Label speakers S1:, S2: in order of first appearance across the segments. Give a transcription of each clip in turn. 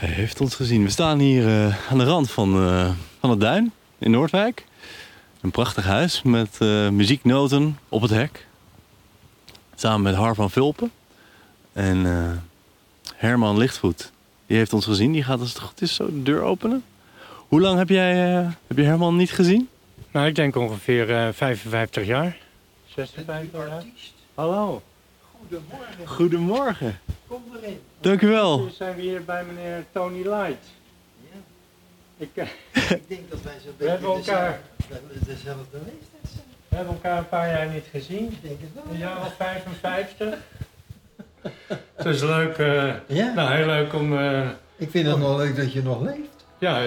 S1: Hij heeft ons gezien. We staan hier uh, aan de rand van, uh, van het duin in Noordwijk. Een prachtig huis met uh, muzieknoten op het hek. Samen met Har van Vulpen. En Herman Lichtvoet. Die heeft ons gezien. Die gaat als het goed is zo de deur openen. Hoe lang heb jij heb je Herman niet gezien?
S2: Nou, ik denk ongeveer 55 jaar. 56 jaar. Hallo.
S1: Goedemorgen. Goedemorgen.
S2: Kom erin.
S1: Dank u wel.
S2: Nu zijn we hier bij meneer Tony Light.
S3: Ja.
S2: Ik, uh,
S3: ik denk dat wij zo'n beetje
S2: hebben elkaar-
S3: dezelfde, dezelfde leeftijd zijn.
S2: we hebben elkaar een paar jaar niet gezien.
S3: Ik denk het wel.
S2: Een jaar of 55. Het is leuk, eh,
S3: Ja,
S2: nou heel leuk om... eh,
S3: ik vind het nog leuk dat je nog leeft.
S2: ja,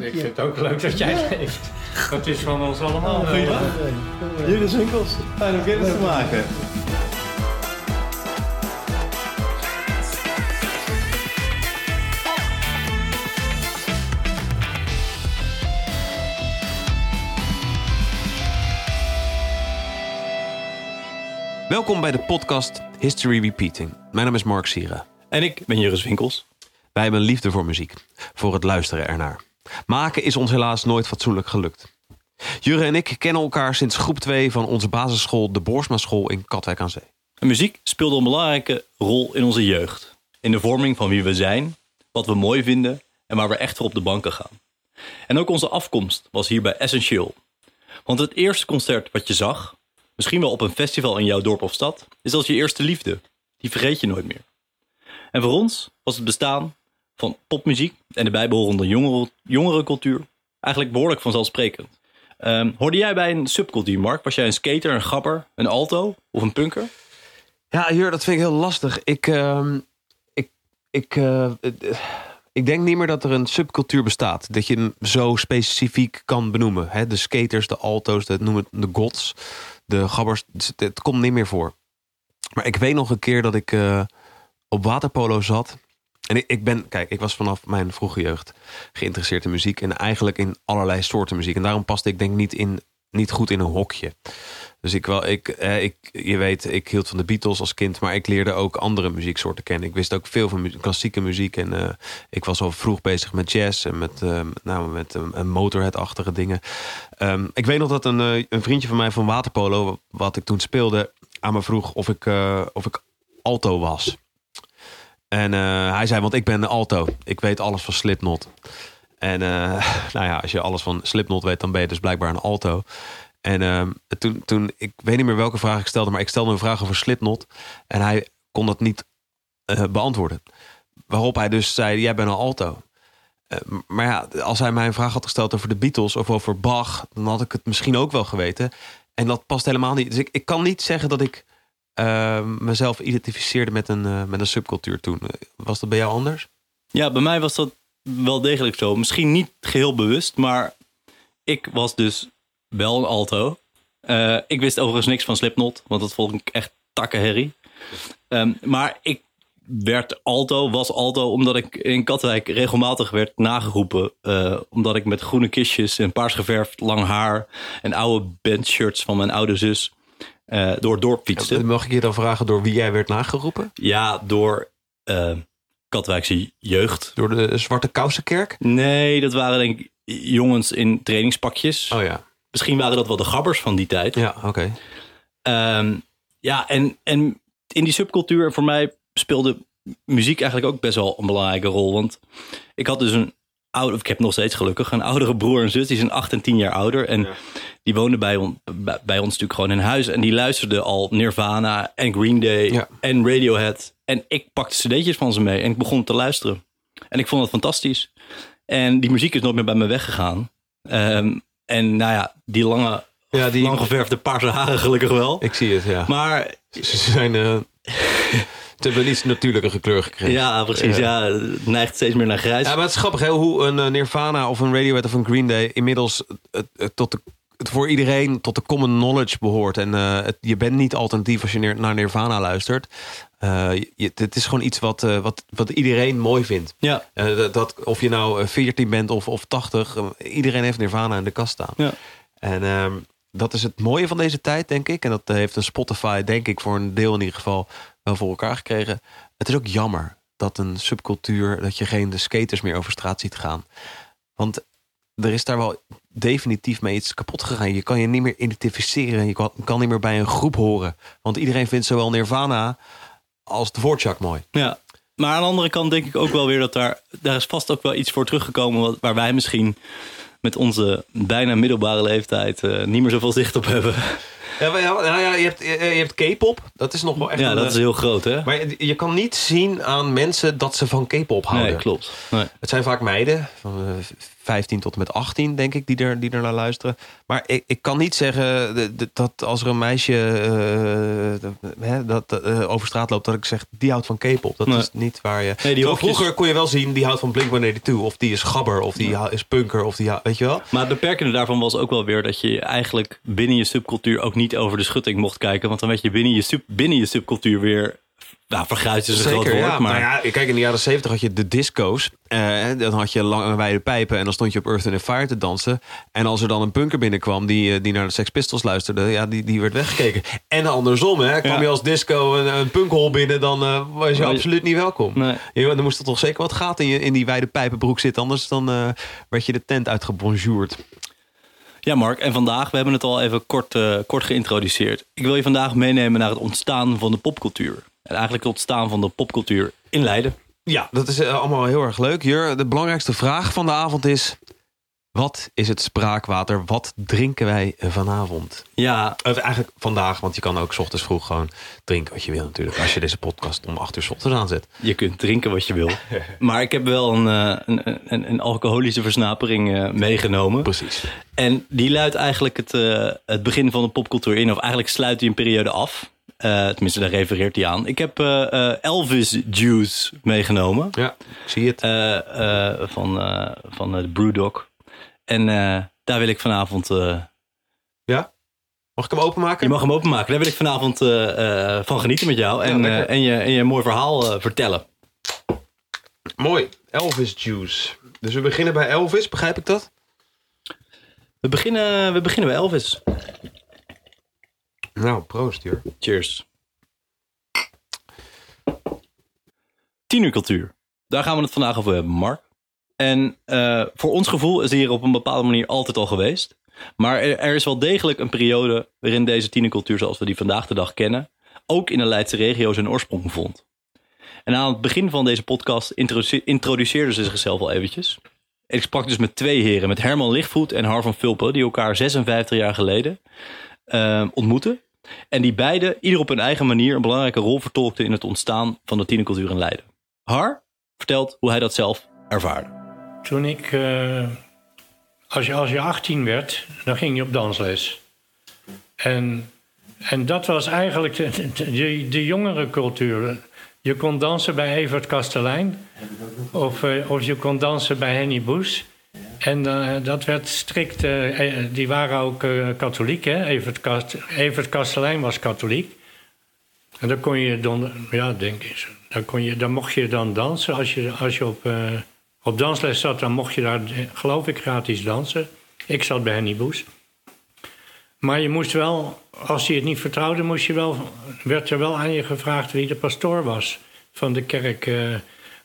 S2: ik vind het ook leuk dat jij
S3: Ja.
S2: leeft. Dat is van ons allemaal.
S1: Oh,
S2: eh,
S1: goeiedag. Judith Winkels. Fijn om kennis te maken.
S4: Welkom bij de podcast History Repeating. Mijn naam is Mark Sira.
S1: En ik ben Juris Winkels.
S4: Wij hebben een liefde voor muziek, voor het luisteren ernaar. Maken is ons helaas nooit fatsoenlijk gelukt. Jure en ik kennen elkaar sinds groep 2 van onze basisschool, de Boersma School in Katwijk aan Zee.
S1: En muziek speelde een belangrijke rol in onze jeugd. In de vorming van wie we zijn, wat we mooi vinden en waar we echt voor op de banken gaan. En ook onze afkomst was hierbij essentieel. Want het eerste concert wat je zag, misschien wel op een festival in jouw dorp of stad, is als je eerste liefde. Die vergeet je nooit meer. En voor ons was het bestaan van popmuziek en de bijbehorende jongeren, jongerencultuur eigenlijk behoorlijk vanzelfsprekend. Ehm, hoorde jij bij een subcultuur, Mark? Was jij een skater, een gabber, een alto of een punker?
S4: Ja, Jure, dat vind ik heel lastig. Ik, ehm, ik, ik, eh, eh, ik denk niet meer dat er een subcultuur bestaat. Dat je hem zo specifiek kan benoemen. Hè? De skaters, de alto's, de, noem het de gods, de gabbers. Het, het komt niet meer voor. Maar ik weet nog een keer dat ik eh, op waterpolo zat. En ik, ik ben, kijk, ik was vanaf mijn vroege jeugd geïnteresseerd in muziek. En eigenlijk in allerlei soorten muziek. En daarom paste ik denk niet, in, niet goed in een hokje. Dus ik wel, ik, eh, ik, je weet, ik hield van de Beatles als kind, maar ik leerde ook andere muzieksoorten kennen. Ik wist ook veel van klassieke muziek en eh, ik was al vroeg bezig met jazz en met, eh, met name met eh, een motorhead-achtige dingen. Ehm, ik weet nog dat een, eh, een vriendje van mij van waterpolo, wat ik toen speelde, aan me vroeg of ik, eh, of ik alto was. En eh, hij zei, want ik ben alto. Ik weet alles van Slipknot. En eh, nou ja, als je alles van Slipknot weet, dan ben je dus blijkbaar een alto. En ehm, toen, toen, ik weet niet meer welke vraag ik stelde, maar ik stelde een vraag over Slipknot. En hij kon dat niet eh, beantwoorden. Waarop hij dus zei, jij bent een alto. Eh, maar ja, als hij mij een vraag had gesteld over de Beatles of over Bach, dan had ik het misschien ook wel geweten. En dat past helemaal niet. Dus ik, ik kan niet zeggen dat ik eh, mezelf identificeerde met een, eh, met een subcultuur toen. Was dat bij jou anders?
S1: Ja, bij mij was dat wel degelijk zo. Misschien niet geheel bewust, maar ik was dus wel een alto. Eh, ik wist overigens niks van Slipknot, want dat vond ik echt takkenherrie. Ehm maar ik werd alto, was alto, omdat ik in Katwijk regelmatig werd nageroepen. eh, omdat ik met groene kistjes en paars geverfd lang haar en oude bandshirts van mijn oude zus eh, door het dorp fietste.
S4: Mag ik je dan vragen door wie jij werd nageroepen?
S1: Ja, door Katwijkse jeugd.
S4: Door de Zwarte Kousenkerk?
S1: Nee, dat waren denk ik jongens in trainingspakjes.
S4: Oh ja.
S1: Misschien waren dat wel de gabbers van die tijd.
S4: Ja, oké.
S1: Ehm, ja, en, en in die subcultuur, en voor mij speelde muziek eigenlijk ook best wel een belangrijke rol. Want ik had dus een oude, of ik heb nog steeds gelukkig, een oudere broer en zus. Die zijn 8 en 10 jaar ouder. En die woonden bij, on, bij, bij ons natuurlijk gewoon in huis. En die luisterden al Nirvana en Green Day
S4: Ja.
S1: en Radiohead. En ik pakte cd'tjes van ze mee en ik begon te luisteren. En ik vond het fantastisch. En die muziek is nooit meer bij me weggegaan. Ehm, en nou ja, die lange,
S4: Ja, die,
S1: lang geverfde paarse haren gelukkig wel.
S4: ik zie het, ja.
S1: Maar
S4: Ze zijn... eh ze hebben een iets natuurlijke kleur gekregen.
S1: ja, precies. Ja. het neigt steeds meer naar grijs.
S4: Ja, maar het is grappig hè, hoe een eh, Nirvana of een Radiohead of een Green Day inmiddels het tot de, het voor iedereen tot de common knowledge behoort. En eh, het, je bent niet alternatief als je naar Nirvana luistert. Eh, je, het is gewoon iets wat, eh, wat, wat iedereen mooi vindt.
S1: ja,
S4: dat, of je nou eh, 14 bent of, of 80, eh, iedereen heeft Nirvana in de kast staan.
S1: ja.
S4: En ehm, dat is het mooie van deze tijd, denk ik. En dat heeft een Spotify, denk ik, voor een deel in ieder geval wel voor elkaar gekregen. Het is ook jammer dat een subcultuur, dat je geen de skaters meer over straat ziet gaan. Want er is daar wel definitief mee iets kapot gegaan. Je kan je niet meer identificeren. Je kan, kan niet meer bij een groep horen. Want iedereen vindt zowel Nirvana als de Dvorak mooi.
S1: Ja. Maar aan de andere kant denk ik ook wel weer dat daar, daar is vast ook wel iets voor teruggekomen. Wat, waar wij misschien met onze bijna middelbare leeftijd eh, niet meer zoveel zicht op hebben.
S4: Ja, ja, nou ja, je hebt, je je hebt K-pop. Dat is nog wel echt
S1: Ja,
S4: een,
S1: dat
S4: eh,
S1: is heel groot, hè?
S4: Maar je, je kan niet zien aan mensen dat ze van K-pop houden.
S1: Nee, klopt. Nee.
S4: Het zijn vaak meiden van eh, 15 tot en met 18, denk ik, die er, die er naar luisteren. Maar ik, ik kan niet zeggen dat als er een meisje eh, dat eh, over straat loopt, dat ik zeg, die houdt van K-pop. Dat
S1: Nee.
S4: is niet waar je...
S1: Nee, die
S4: Vroeger kon je wel zien, die houdt van Blink-182, of die is gabber, of die is punker, of die... Weet je wel?
S1: Maar het beperkende daarvan was ook wel weer dat je eigenlijk binnen je subcultuur ook niet over de schutting mocht kijken. Want dan werd je binnen je, sub, binnen je subcultuur weer. Nou, verguisd is een groot woord.
S4: ja.
S1: Maar
S4: Nou ja, kijk, in de jaren 70 had je de disco's. Eh, dan had je lange wijde pijpen en dan stond je op Earth and Fire te dansen. En als er dan een punker binnenkwam die, eh, die naar de Sex Pistols luisterde, ja, die, die werd weggekeken. En andersom, hè, kwam
S1: Ja.
S4: je als disco een, een punkhol binnen, dan eh, was je absoluut niet welkom.
S1: Nee.
S4: Ja, er moest er toch zeker wat gaten in, je, in die wijde pijpenbroek zitten, anders dan eh, werd je de tent uitgebonjourd.
S1: Ja, Mark, en vandaag, we hebben het al even kort, eh, kort geïntroduceerd. Ik wil je vandaag meenemen naar het ontstaan van de popcultuur. En eigenlijk het ontstaan van de popcultuur in Leiden.
S4: Ja, dat is eh, allemaal heel erg leuk. Jur, de belangrijkste vraag van de avond is... Wat is het spraakwater? Wat drinken wij vanavond?
S1: Ja,
S4: Of eigenlijk vandaag, want je kan ook 's ochtends vroeg gewoon drinken wat je wil natuurlijk. Als je deze podcast om 8 uur 's ochtends aanzet.
S1: je kunt drinken wat je wil. Maar ik heb wel een, eh, een, een, een alcoholische versnapering eh, meegenomen.
S4: Precies.
S1: En die luidt eigenlijk het, eh, het begin van de popcultuur in. Of eigenlijk sluit die een periode af. Eh, tenminste, daar refereert hij aan. Ik heb Elvis Juice meegenomen.
S4: Ja, ik zie het.
S1: eh, eh, van, eh, van de Brewdog. En eh, daar wil ik vanavond... eh,
S4: ja? Mag ik hem openmaken?
S1: je mag hem openmaken. Daar wil ik vanavond eh, van genieten met jou. En, en, je, en je een mooi verhaal vertellen.
S4: Mooi. Elvis Juice. Dus we beginnen bij Elvis, begrijp ik dat?
S1: We beginnen, we beginnen bij Elvis.
S4: Nou, proost Jur.
S1: Cheers. Tienercultuur. Daar gaan we het vandaag over hebben, Mark. En eh, voor ons gevoel is die hier op een bepaalde manier altijd al geweest. Maar er, is wel degelijk een periode waarin deze tienercultuur zoals we die vandaag de dag kennen, ook in de Leidse regio zijn oorsprong vond. En aan het begin van deze podcast introduce- introduceerden ze zichzelf al eventjes. En ik sprak dus met twee heren, met Herman Lichtvoet en Har van Vulpen, die elkaar 56 jaar geleden eh, ontmoetten. En die beide, ieder op hun eigen manier, een belangrijke rol vertolkten in het ontstaan van de tienercultuur in Leiden. Har vertelt hoe hij dat zelf ervaarde.
S2: Toen ik, eh, als, je, als je 18 werd, dan ging je op dansles. En, en dat was eigenlijk de, de, jongere cultuur. Je kon dansen bij Evert Kastelein. Of, eh, of je kon dansen bij Henny Boes. En eh, dat werd strikt... die waren ook katholiek, hè? Evert, Kast, Kastelein was katholiek. En dan kon je. Ja, denk ik. Dan, kon je, dan mocht je dan dansen. Als je, als je op, op dansles zat, dan mocht je daar, eh, geloof ik, gratis dansen. Ik zat bij Henny Boes. Maar je moest wel, als hij het niet vertrouwde, moest je wel, werd er wel aan je gevraagd wie de pastoor was van de kerk. eh,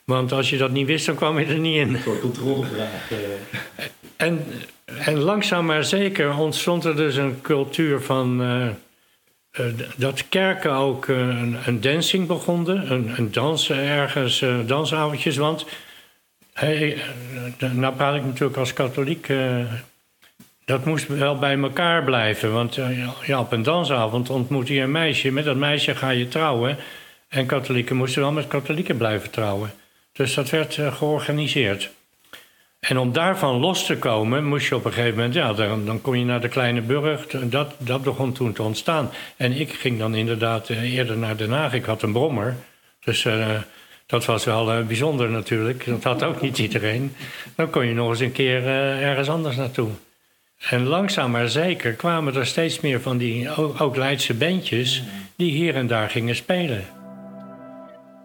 S2: want als je dat niet wist, dan kwam je er niet in.
S1: Voor controlevraag.
S2: En, en langzaam maar zeker ontstond er dus een cultuur van. eh, eh, d- dat kerken ook eh, een, een dancing begonnen, een, een dansen ergens, eh, dansavondjes. Want, hey, eh, nou praat ik natuurlijk als katholiek. eh, dat moest wel bij elkaar blijven. Want eh, ja, op een dansavond ontmoet je een meisje. Met dat meisje ga je trouwen. En katholieken moesten wel met katholieken blijven trouwen. Dus dat werd georganiseerd. En om daarvan los te komen, moest je op een gegeven moment, ja, dan, dan kon je naar de kleine burg. Dat, dat begon toen te ontstaan. En ik ging dan inderdaad eerder naar Den Haag. Ik had een brommer. Dus dat was wel eh, bijzonder natuurlijk. Dat had ook niet iedereen. Dan kon je nog eens een keer eh, ergens anders naartoe. En langzaam maar zeker kwamen er steeds meer van die ook, ook Leidse bandjes die hier en daar gingen spelen.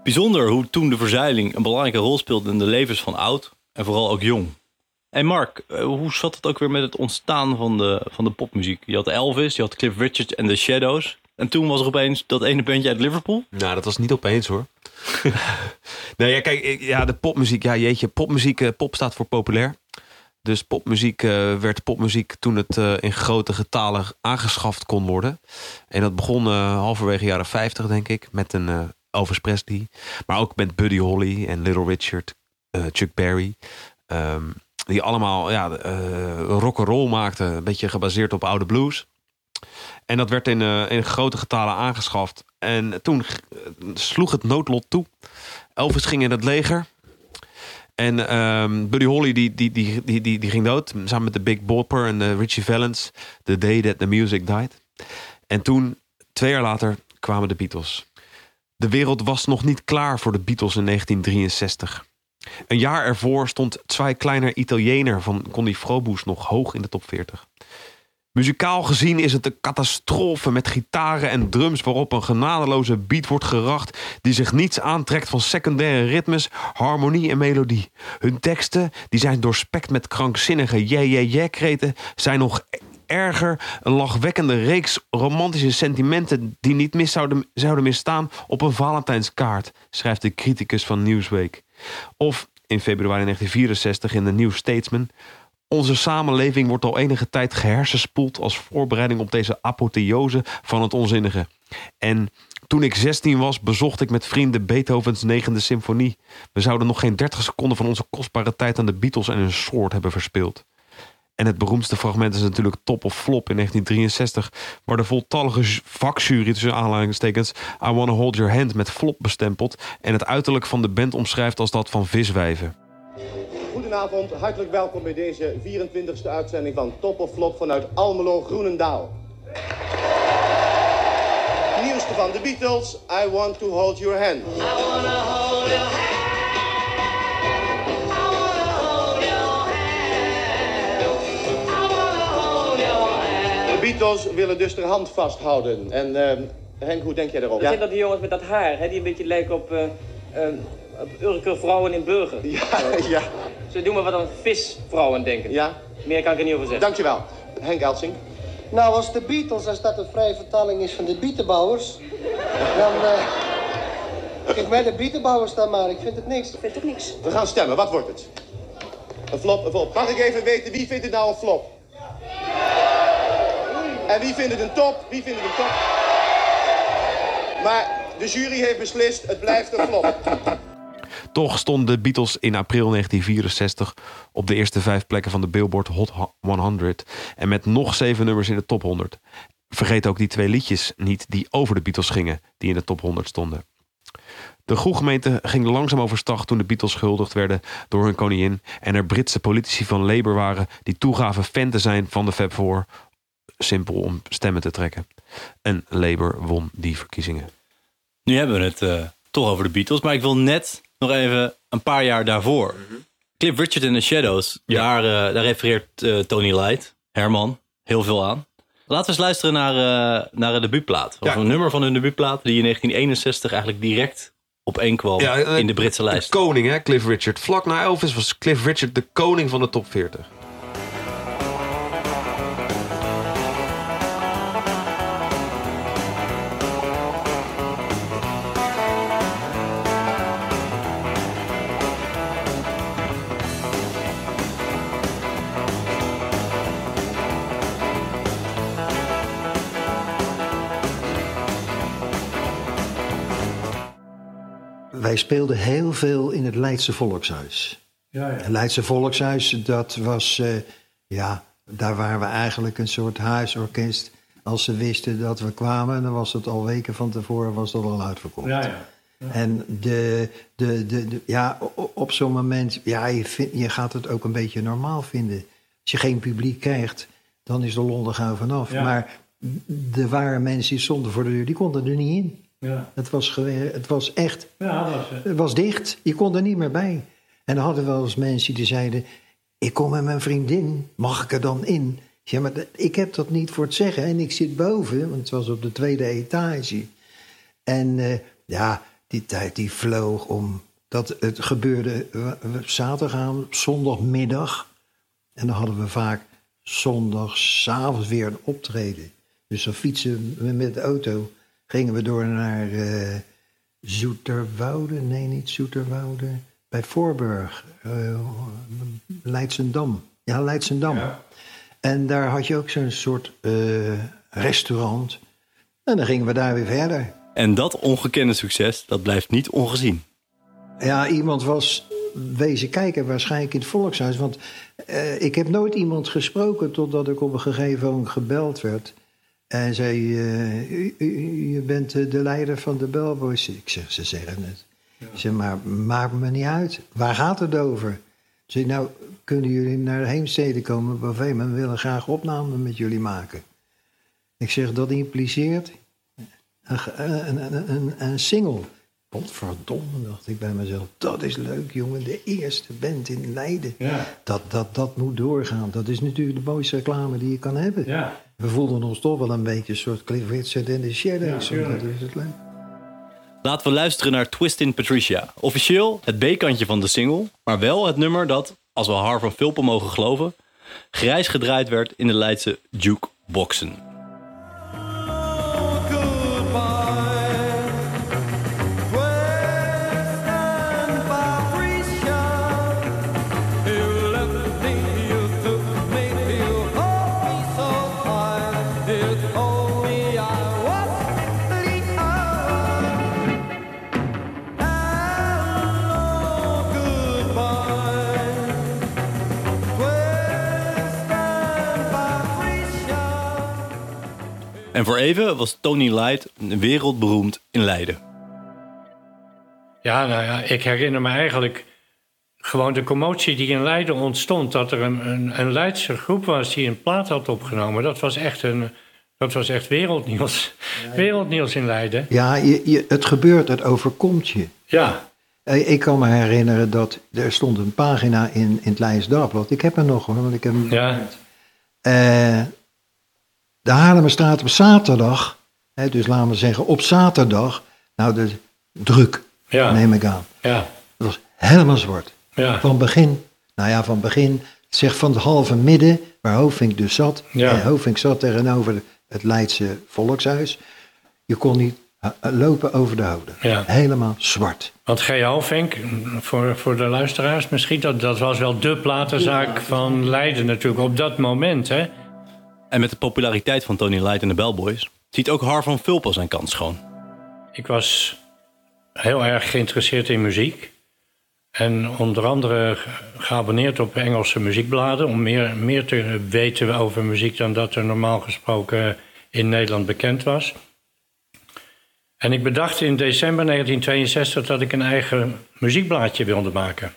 S1: Bijzonder hoe toen de verzeiling een belangrijke rol speelde in de levens van oud en vooral ook jong. En Mark, eh, hoe zat het ook weer met het ontstaan van de, van de popmuziek? Je had Elvis, je had Cliff Richard en The Shadows. En toen was er opeens dat ene bandje uit Liverpool.
S4: Nou, dat was niet opeens hoor. nee, ja, kijk, ja, de popmuziek, ja, jeetje, popmuziek, eh, pop staat voor populair. Dus popmuziek eh, werd popmuziek toen het eh, in grote getalen aangeschaft kon worden. En dat begon eh, halverwege jaren 50, denk ik, met een eh, Elvis Presley. Maar ook met Buddy Holly en Little Richard, Chuck Berry. Ehm, die allemaal ja, rock roll maakten, een beetje gebaseerd op oude blues. En dat werd in, eh, in grote getalen aangeschaft. En toen sloeg het noodlot toe. Elvis ging in het leger. En ehm, Buddy Holly die, die, die, die, die, die ging dood. Samen met de Big Bopper en Richie Valens. The Day That The Music Died. En toen, twee jaar later, kwamen de Beatles. De wereld was nog niet klaar voor de Beatles in 1963. Een jaar ervoor stond Zwei Kleiner Italiener van Connie Froboes nog hoog in de top 40. Muzikaal gezien is het een catastrofe met gitaren en drums waarop een genadeloze beat wordt geracht die zich niets aantrekt van secundaire ritmes, harmonie en melodie. Hun teksten, die zijn doorspekt met krankzinnige yeah-yeah-yeah-kreten, zijn nog erger een lachwekkende reeks romantische sentimenten die niet mis zouden, zouden misstaan op een Valentijnskaart, schrijft de criticus van Newsweek. Of in februari 1964 in de New Statesman. Onze samenleving wordt al enige tijd gehersenspoeld als voorbereiding op deze apotheose van het onzinnige. En toen ik 16 was, bezocht ik met vrienden Beethovens negende symfonie. We zouden nog geen 30 seconden van onze kostbare tijd aan de Beatles en hun soort hebben verspild. En het beroemdste fragment is natuurlijk Top of Flop in 1963, waar de voltallige ju- vakjury tussen aanhalingstekens I Wanna Hold Your Hand met flop bestempelt en het uiterlijk van de band omschrijft als dat van viswijven.
S5: Goedenavond, hartelijk welkom bij deze 24e uitzending van Top of Flop vanuit Almelo, Groenendaal. Nieuwste van de Beatles, I Want to Hold Your Hand. De Beatles willen dus de hand vasthouden. En eh, Henk, hoe denk jij daarover?
S6: Dat zijn dat die jongens met dat haar, hè, die een beetje lijken op, eh op Urker vrouwen in Burger.
S5: Ja, ja,
S6: Ze doen maar wat aan visvrouwen denken.
S5: ja.
S6: Meer kan ik er niet over zeggen.
S5: Dankjewel. Henk Elsing.
S7: Nou, als de Beatles, als dat een vrije vertaling is van de bietenbouwers, dan. eh Kijk mij de bietenbouwers dan maar, ik vind het niks.
S6: vind toch niks?
S5: We gaan stemmen, wat wordt het? Een flop, een flop. Mag ik even weten, wie vindt het nou een flop? En wie vindt het een top? Wie vindt het een top? Maar de jury heeft beslist, het blijft een flop.
S4: Toch stonden de Beatles in april 1964 op de eerste vijf plekken van de Billboard Hot 100 en met nog zeven nummers in de top 100. Vergeet ook die twee liedjes niet die over de Beatles gingen, die in de top 100 stonden. De groegemeente ging langzaam overstag toen de Beatles gehuldigd werden door hun koningin en er Britse politici van Labour waren die toegaven fan te zijn van de Fab Four, simpel om stemmen te trekken. En Labour won die verkiezingen.
S1: Nu hebben we het eh, toch over de Beatles. Maar ik wil net nog even een paar jaar daarvoor. Cliff Richard in the Shadows. Daar, eh, daar refereert eh, Tony Light, Herman, heel veel aan. Laten we eens luisteren naar, naar een debuutplaat. Of
S4: Ja.
S1: een nummer van hun debuutplaat. Die in 1961 eigenlijk direct op één kwam in de Britse lijst.
S4: De koning, hè, Cliff Richard. Vlak na Elvis was Cliff Richard de koning van de top 40.
S3: Wij speelden heel veel in het Leidse Volkshuis.
S2: Ja, ja.
S3: Het Leidse Volkshuis, dat was, eh, ja, daar waren we eigenlijk een soort huisorkest. Als ze wisten dat we kwamen, dan was het al weken van tevoren was dat al uitverkocht.
S2: Ja, ja.
S3: En de, de, de, de- ja, op zo'n moment, ja, je, je gaat het ook een beetje normaal vinden. Als je geen publiek krijgt, dan is de lol er gauw vanaf. Maar er waren mensen die stonden voor de deur, die konden er niet in.
S2: Ja,
S3: Het was, het was echt
S2: ja was het.
S3: het was dicht. Je kon er niet meer bij. En dan hadden we wel eens mensen die zeiden... ik kom met mijn vriendin, mag ik er dan in? Zeg, maar ik heb dat niet voor het zeggen. En ik zit boven, want het was op de tweede etage. En eh, ja, die tijd die vloog om... Dat het gebeurde we- zaterdagavond, zondagmiddag. En dan hadden we vaak zondagsavond weer een optreden. Dus dan fietsen we met de auto. Gingen we door naar eh Zoeterwoude. Nee, niet Zoeterwoude. Bij Voorburg. eh Leidsendam. Ja, Leidsendam. En daar had je ook zo'n soort eh, restaurant. En dan gingen we daar weer verder.
S1: En dat ongekende succes, dat blijft niet ongezien.
S3: Ja, iemand was wezen kijken, waarschijnlijk in het volkshuis. Want eh, ik heb nooit iemand gesproken totdat ik op een gegeven moment gebeld werd. En zei, eh, u, u- je bent eh, de leider van de Bellboys. Ik zeg, ze zeggen het. Ik zeg, maar maakt me niet uit. Waar gaat het over? Ik zeg, nou, kunnen jullie naar Heemstede komen? We willen graag opname met jullie maken. Ik zeg, dat impliceert een, een, een, een, een single. Godverdomme, dacht ik bij mezelf. Dat is leuk, jongen. De eerste band in Leiden.
S2: Ja.
S3: Dat, dat, dat moet doorgaan. Dat is natuurlijk de mooiste reclame die je kan hebben.
S2: Ja.
S3: We voelden ons toch wel een beetje een soort Cliff Richard en de Shadows.
S2: Ja,
S3: dat is het leuk.
S1: Laten we luisteren naar Twist in Patricia. Officieel het B-kantje van de single, maar wel het nummer dat, als we Har van Vilpen mogen geloven, grijs gedraaid werd in de Leidse jukeboxen. En voor even was Tony Light wereldberoemd in Leiden.
S2: Ja, nou ja, ik herinner me eigenlijk gewoon de commotie die in Leiden ontstond. Dat er een, een, een Leidse groep was die een plaat had opgenomen. Dat was echt, een, dat was echt wereldnieuws. Wereldnieuws in Leiden.
S3: Ja, je, je, het gebeurt, het overkomt je.
S2: Ja,
S3: Eh, Ik kan me herinneren dat er stond een pagina in, in het Leids Dagblad. Ik heb hem nog hoor, want ik heb hem
S2: ja,
S3: Eh, de Haarlemmerstraat op zaterdag, hè, dus laten we zeggen op zaterdag, nou de druk,
S2: Ja.
S3: neem ik aan.
S2: ja,
S3: Dat was helemaal zwart.
S2: ja.
S3: Van begin, nou ja, van begin, zeg van het halve midden, waar Hoofdvink dus zat.
S2: Ja.
S3: En Hoofdvink zat tegenover het Leidse Volkshuis. Je kon niet eh, lopen over de houden.
S2: Ja.
S3: Helemaal zwart.
S2: Want G. Halvink, voor, voor de luisteraars misschien, dat, dat was wel de platenzaak van Leiden natuurlijk op dat moment. Hè?
S1: En met de populariteit van Tony Light en de Bellboys ziet ook Har van Vilpen zijn kans schoon.
S2: Ik was heel erg geïnteresseerd in muziek. En onder andere ge- geabonneerd op Engelse muziekbladen. Om meer, meer te weten over muziek dan dat er normaal gesproken in Nederland bekend was. En ik bedacht in december 1962 dat ik een eigen muziekblaadje wilde maken.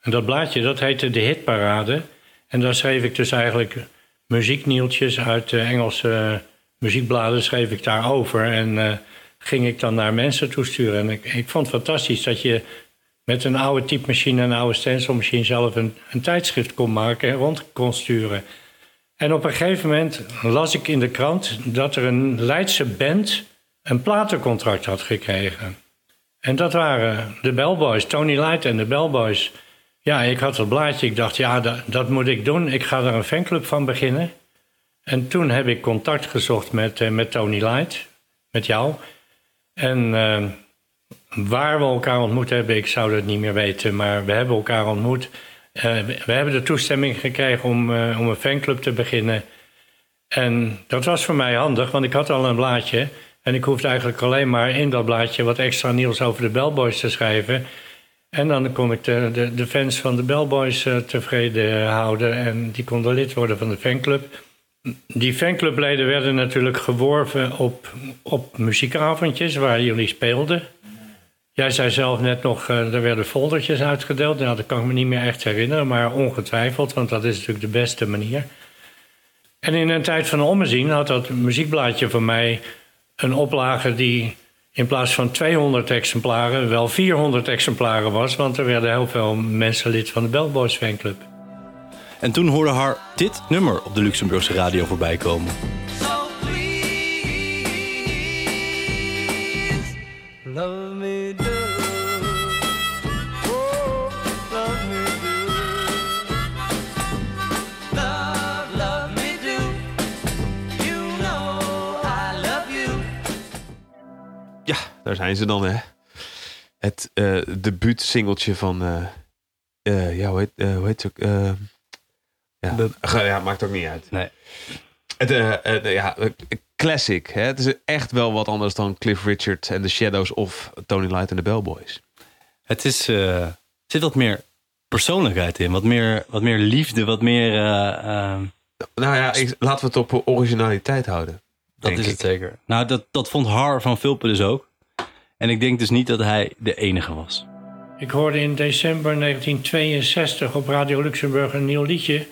S2: En dat blaadje dat heette De Hitparade. En daar schreef ik dus eigenlijk muzieknieltjes uit de Engelse muziekbladen schreef ik daarover. En eh, ging ik dan naar mensen toesturen. En ik, ik vond het fantastisch dat je met een oude typemachine en een oude stencilmachine zelf een, een tijdschrift kon maken en rond kon sturen. En op een gegeven moment las ik in de krant dat er een Leidse band een platencontract had gekregen. En dat waren de Bellboys, Tony Light en de Bellboys. Ja, ik had het blaadje. Ik dacht, ja, dat, moet ik doen. Ik ga er een fanclub van beginnen. En toen heb ik contact gezocht met, eh, met Tony Light, met jou. En eh, waar we elkaar ontmoet hebben, ik zou dat niet meer weten, maar we hebben elkaar ontmoet. Eh, we, hebben de toestemming gekregen om, om een fanclub te beginnen. En dat was voor mij handig, want ik had al een blaadje. En ik hoefde eigenlijk alleen maar in dat blaadje wat extra nieuws over de Bellboys te schrijven. En dan kon ik de, de, fans van de Bellboys eh, tevreden houden. En die konden lid worden van de fanclub. Die fanclubleden werden natuurlijk geworven op, op muziekavondjes waar jullie speelden. Jij zei zelf net nog, eh, er werden foldertjes uitgedeeld. Nou, dat kan ik me niet meer echt herinneren, maar ongetwijfeld, want dat is natuurlijk de beste manier. En in een tijd van ommezien had dat muziekblaadje van mij een oplage die in plaats van 200 exemplaren wel 400 exemplaren was. Want er werden heel veel mensen lid van de Bellboys fanclub.
S1: En toen hoorde Har dit nummer op de Luxemburgse radio voorbij komen.
S4: Daar zijn ze dan, hè. Het eh debuutsingeltje van... eh eh, ja, hoe heet, eh, hoe heet het ook? Ja. Ja, maakt ook niet uit.
S1: Nee.
S4: Het, ja, classic. Hè? Het is echt wel wat anders dan Cliff Richard en The Shadows of Tony Light en de Bellboys.
S1: Het is, er zit wat meer persoonlijkheid in. Wat meer, wat meer liefde, wat meer...
S4: Nou ja, ik- laten we het op originaliteit houden.
S1: dat is
S4: ik.
S1: het zeker. Nou, dat, dat vond Har van Vulpen dus ook. En ik denk dus niet dat hij de enige was.
S2: Ik hoorde in december 1962 op Radio Luxemburg een nieuw liedje.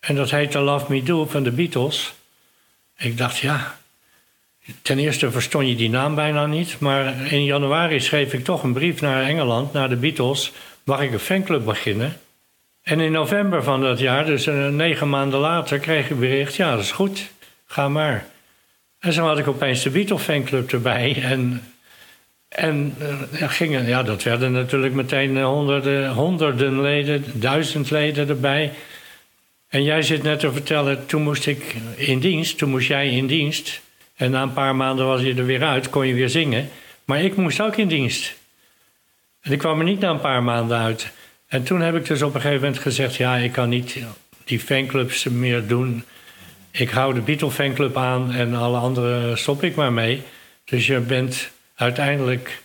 S2: En dat heette Love Me Do van de Beatles. Ik dacht, ja. Ten eerste verstond je die naam bijna niet. Maar in januari schreef ik toch een brief naar Engeland, naar de Beatles. Mag ik een fanclub beginnen? En in november van dat jaar, dus eh, negen maanden later, kreeg ik bericht: ja, dat is goed, ga maar. En zo had ik opeens de Beatles fanclub erbij. En en eh, gingen, ja, dat werden natuurlijk meteen eh, honderden, honderden leden, duizend leden erbij. En jij zit net te vertellen, toen moest ik in dienst, toen moest jij in dienst. En na een paar maanden was je er weer uit, kon je weer zingen. Maar ik moest ook in dienst. En ik kwam er niet na een paar maanden uit. En toen heb ik dus op een gegeven moment gezegd: ja, ik kan niet die fanclubs meer doen. Ik hou de Beatle fanclub aan en alle andere stop ik maar mee. Dus je bent uiteindelijk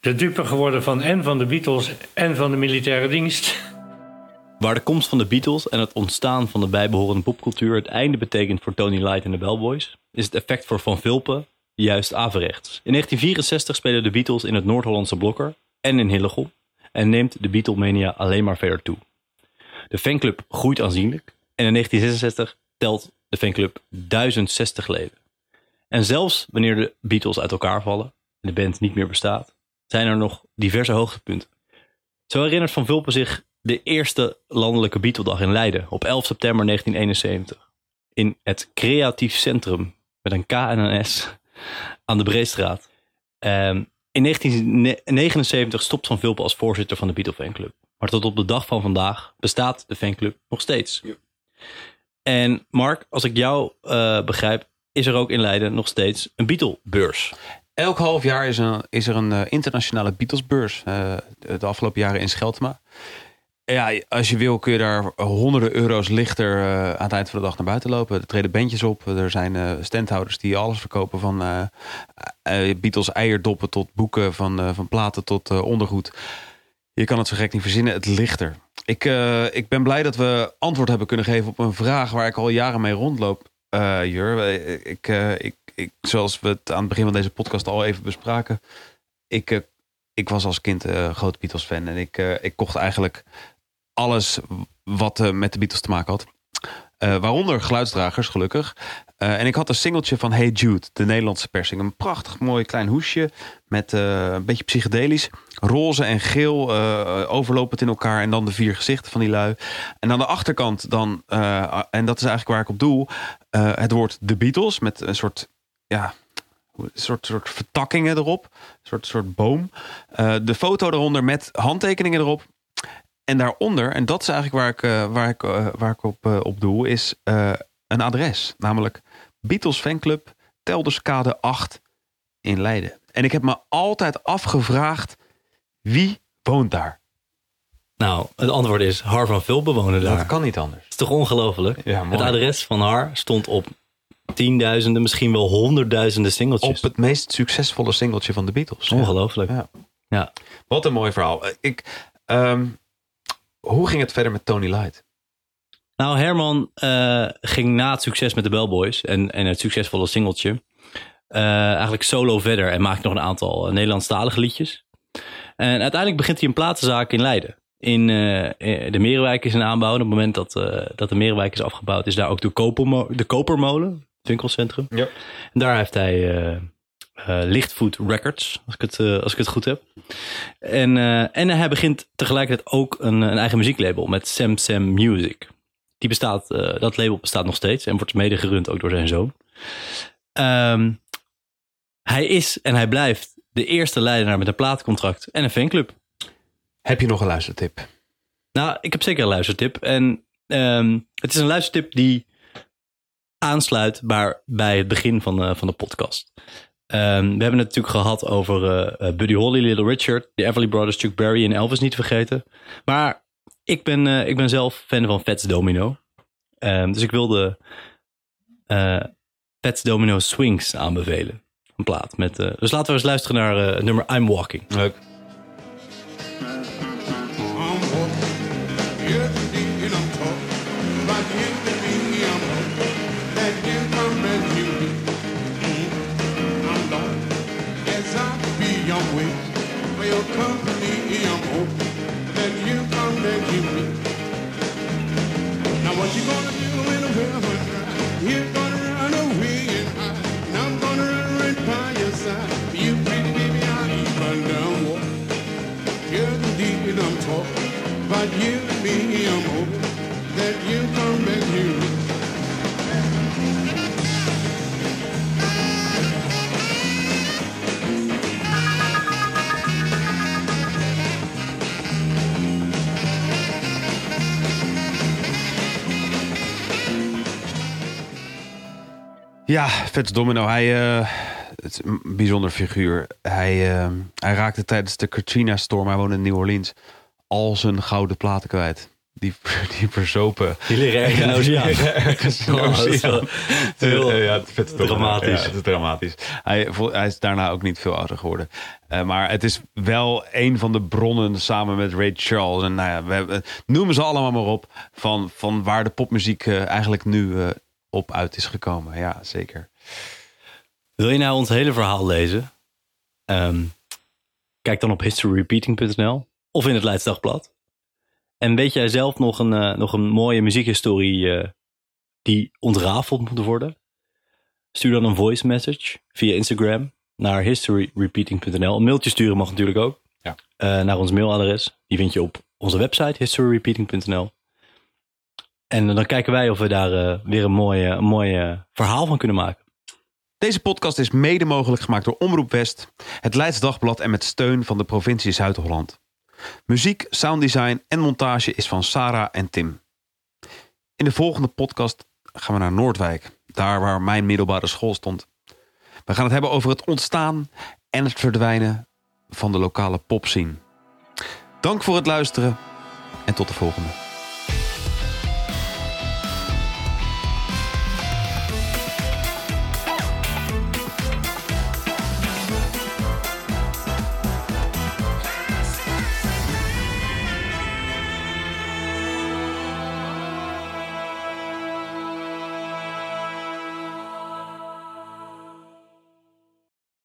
S2: de dupe geworden van en van de Beatles en van de militaire dienst.
S1: Waar de komst van de Beatles en het ontstaan van de bijbehorende popcultuur het einde betekent voor Tony Light en de Bellboys, is het effect voor Van Vulpen juist averechts. In 1964 spelen de Beatles in het Noord-Hollandse Blokker en in Hillegom en neemt de Beatlemania alleen maar verder toe. De fanclub groeit aanzienlijk en in 1966 telt de fanclub 1060 leden. En zelfs wanneer de Beatles uit elkaar vallen en de band niet meer bestaat, zijn er nog diverse hoogtepunten. Zo herinnert Van Vulpen zich de eerste landelijke Beatledag in Leiden op 11 september 1971. In het Creatief Centrum met een K en een S aan de Breestraat. Ehm, in 1979 stopt Van Vulpen als voorzitter van de Beatle fanclub. Maar tot op de dag van vandaag bestaat de fanclub nog steeds. En Mark, als ik jou eh, begrijp, is er ook in Leiden nog steeds een Beatle-beurs.
S4: Elk half jaar is, is er een eh, internationale Beatlesbeurs. eh de afgelopen jaren in Scheltema. Ja, als je wil kun je daar honderden euro's lichter eh, aan het eind van de dag naar buiten lopen. Er treden bandjes op. Er zijn standhouders die alles verkopen. Van Beatles eierdoppen tot boeken. Van, van platen tot ondergoed. Je kan het zo gek niet verzinnen. Het ligt er. Ik, ik ben blij dat we antwoord hebben kunnen geven op een vraag waar ik al jaren mee rondloop. Eh Jur, ik, eh, ik, ik, zoals we het aan het begin van deze podcast al even bespraken. Ik, eh, ik was als kind eh groot Beatles fan. En ik, ik kocht eigenlijk alles wat met de Beatles te maken had. Eh, waaronder geluidsdragers, gelukkig. Eh, en ik had een singeltje van Hey Jude, de Nederlandse persing. Een prachtig mooi klein hoesje met eh, een beetje psychedelisch. Roze en geel, overlopend in elkaar. En dan de vier gezichten van die lui. En aan de achterkant dan, en dat is eigenlijk waar ik op doel... het woord The Beatles met een soort... Ja, soort, soort vertakkingen erop. Een soort, soort boom. De foto eronder met handtekeningen erop. En daaronder, en dat is eigenlijk waar ik, eh, waar ik, eh, waar ik op, eh, op doel, is eh, een adres. Namelijk Beatles Fanclub Telderskade 8 in Leiden. En ik heb me altijd afgevraagd, wie woont daar?
S1: Nou, het antwoord is Har van Vulpen wonen daar.
S4: Dat kan niet anders.
S1: is toch ongelooflijk?
S4: Ja,
S1: het adres van Har stond op tienduizenden, misschien wel honderdduizenden singeltjes.
S4: Op het meest succesvolle singeltje van de Beatles.
S1: Ongelooflijk.
S4: Ja.
S1: Ja.
S4: Wat een mooi verhaal. Ik, ehm, hoe ging het verder met Tony Light?
S1: Nou, Herman eh, ging na het succes met de Bellboys en, en het succesvolle singeltje eh, eigenlijk solo verder en maakte nog een aantal eh, Nederlandstalige liedjes. En uiteindelijk begint hij een platenzaak in Leiden. In de Merenwijk is een aanbouw. Op het moment dat, dat de Merenwijk is afgebouwd, is daar ook de, Kopermo de Kopermolen, het winkelcentrum.
S4: Ja.
S1: En daar heeft hij eh eh, Lichtvoet Records, als ik het, eh, als ik het goed heb. En, eh, en hij begint tegelijkertijd ook een, een eigen muzieklabel met Sam Sam Music. Die bestaat, dat label bestaat nog steeds en wordt mede gerund ook door zijn zoon. Ehm, hij is en hij blijft de eerste leidenaar met een plaatcontract en een fanclub.
S4: Heb je nog een luistertip?
S1: Nou, ik heb zeker een luistertip. En ehm, het is een luistertip die aansluit bij, bij het begin van de, van de podcast. Ehm, we hebben het natuurlijk gehad over eh, eh, Buddy Holly, Little Richard, de Everly Brothers, Chuck Berry en Elvis niet te vergeten. Maar ik ben, eh, ik ben zelf fan van Fats Domino. Ehm, dus ik wilde eh Fats Domino Swings aanbevelen. Een plaat. Met, dus laten we eens luisteren naar nummer I'm Walking.
S4: Leuk. Ja, Fats Domino. Hij, eh, het is een bijzonder figuur. Hij, eh, hij raakte tijdens de Katrina-storm, hij woonde in New Orleans, al zijn gouden platen kwijt. Die, die verzopen.
S1: Die liggen ergens in de oceaan.
S4: Ergens in de
S1: dat is
S4: oceaan.
S1: wel heel
S4: Ja, het
S1: dramatisch.
S4: Ja, het is dramatisch. Hij, hij is daarna ook niet veel ouder geworden. Eh, maar het is wel een van de bronnen samen met Ray Charles. En nou ja, we hebben, noemen ze allemaal maar op. Van, van waar de popmuziek eigenlijk nu op uit is gekomen. Ja, zeker.
S1: Wil je nou ons hele verhaal lezen? Ehm, kijk dan op historyrepeating.nl of in het Leids Dagblad. En weet jij zelf nog een, eh, nog een mooie muziekhistorie eh, die ontrafeld moet worden? Stuur dan een voice message via Instagram naar historyrepeating.nl. Een mailtje sturen mag natuurlijk ook.
S4: Ja.
S1: Eh, naar ons mailadres. Die vind je op onze website historyrepeating.nl. En dan kijken wij of we daar eh, weer een mooi, een mooi eh, verhaal van kunnen maken.
S4: Deze podcast is mede mogelijk gemaakt door Omroep West, het Leids Dagblad en met steun van de provincie Zuid-Holland. Muziek, sounddesign en montage is van Sarah en Tim. In de volgende podcast gaan we naar Noordwijk, daar waar mijn middelbare school stond. We gaan het hebben over het ontstaan en het verdwijnen van de lokale popscene. Dank voor het luisteren en tot de volgende.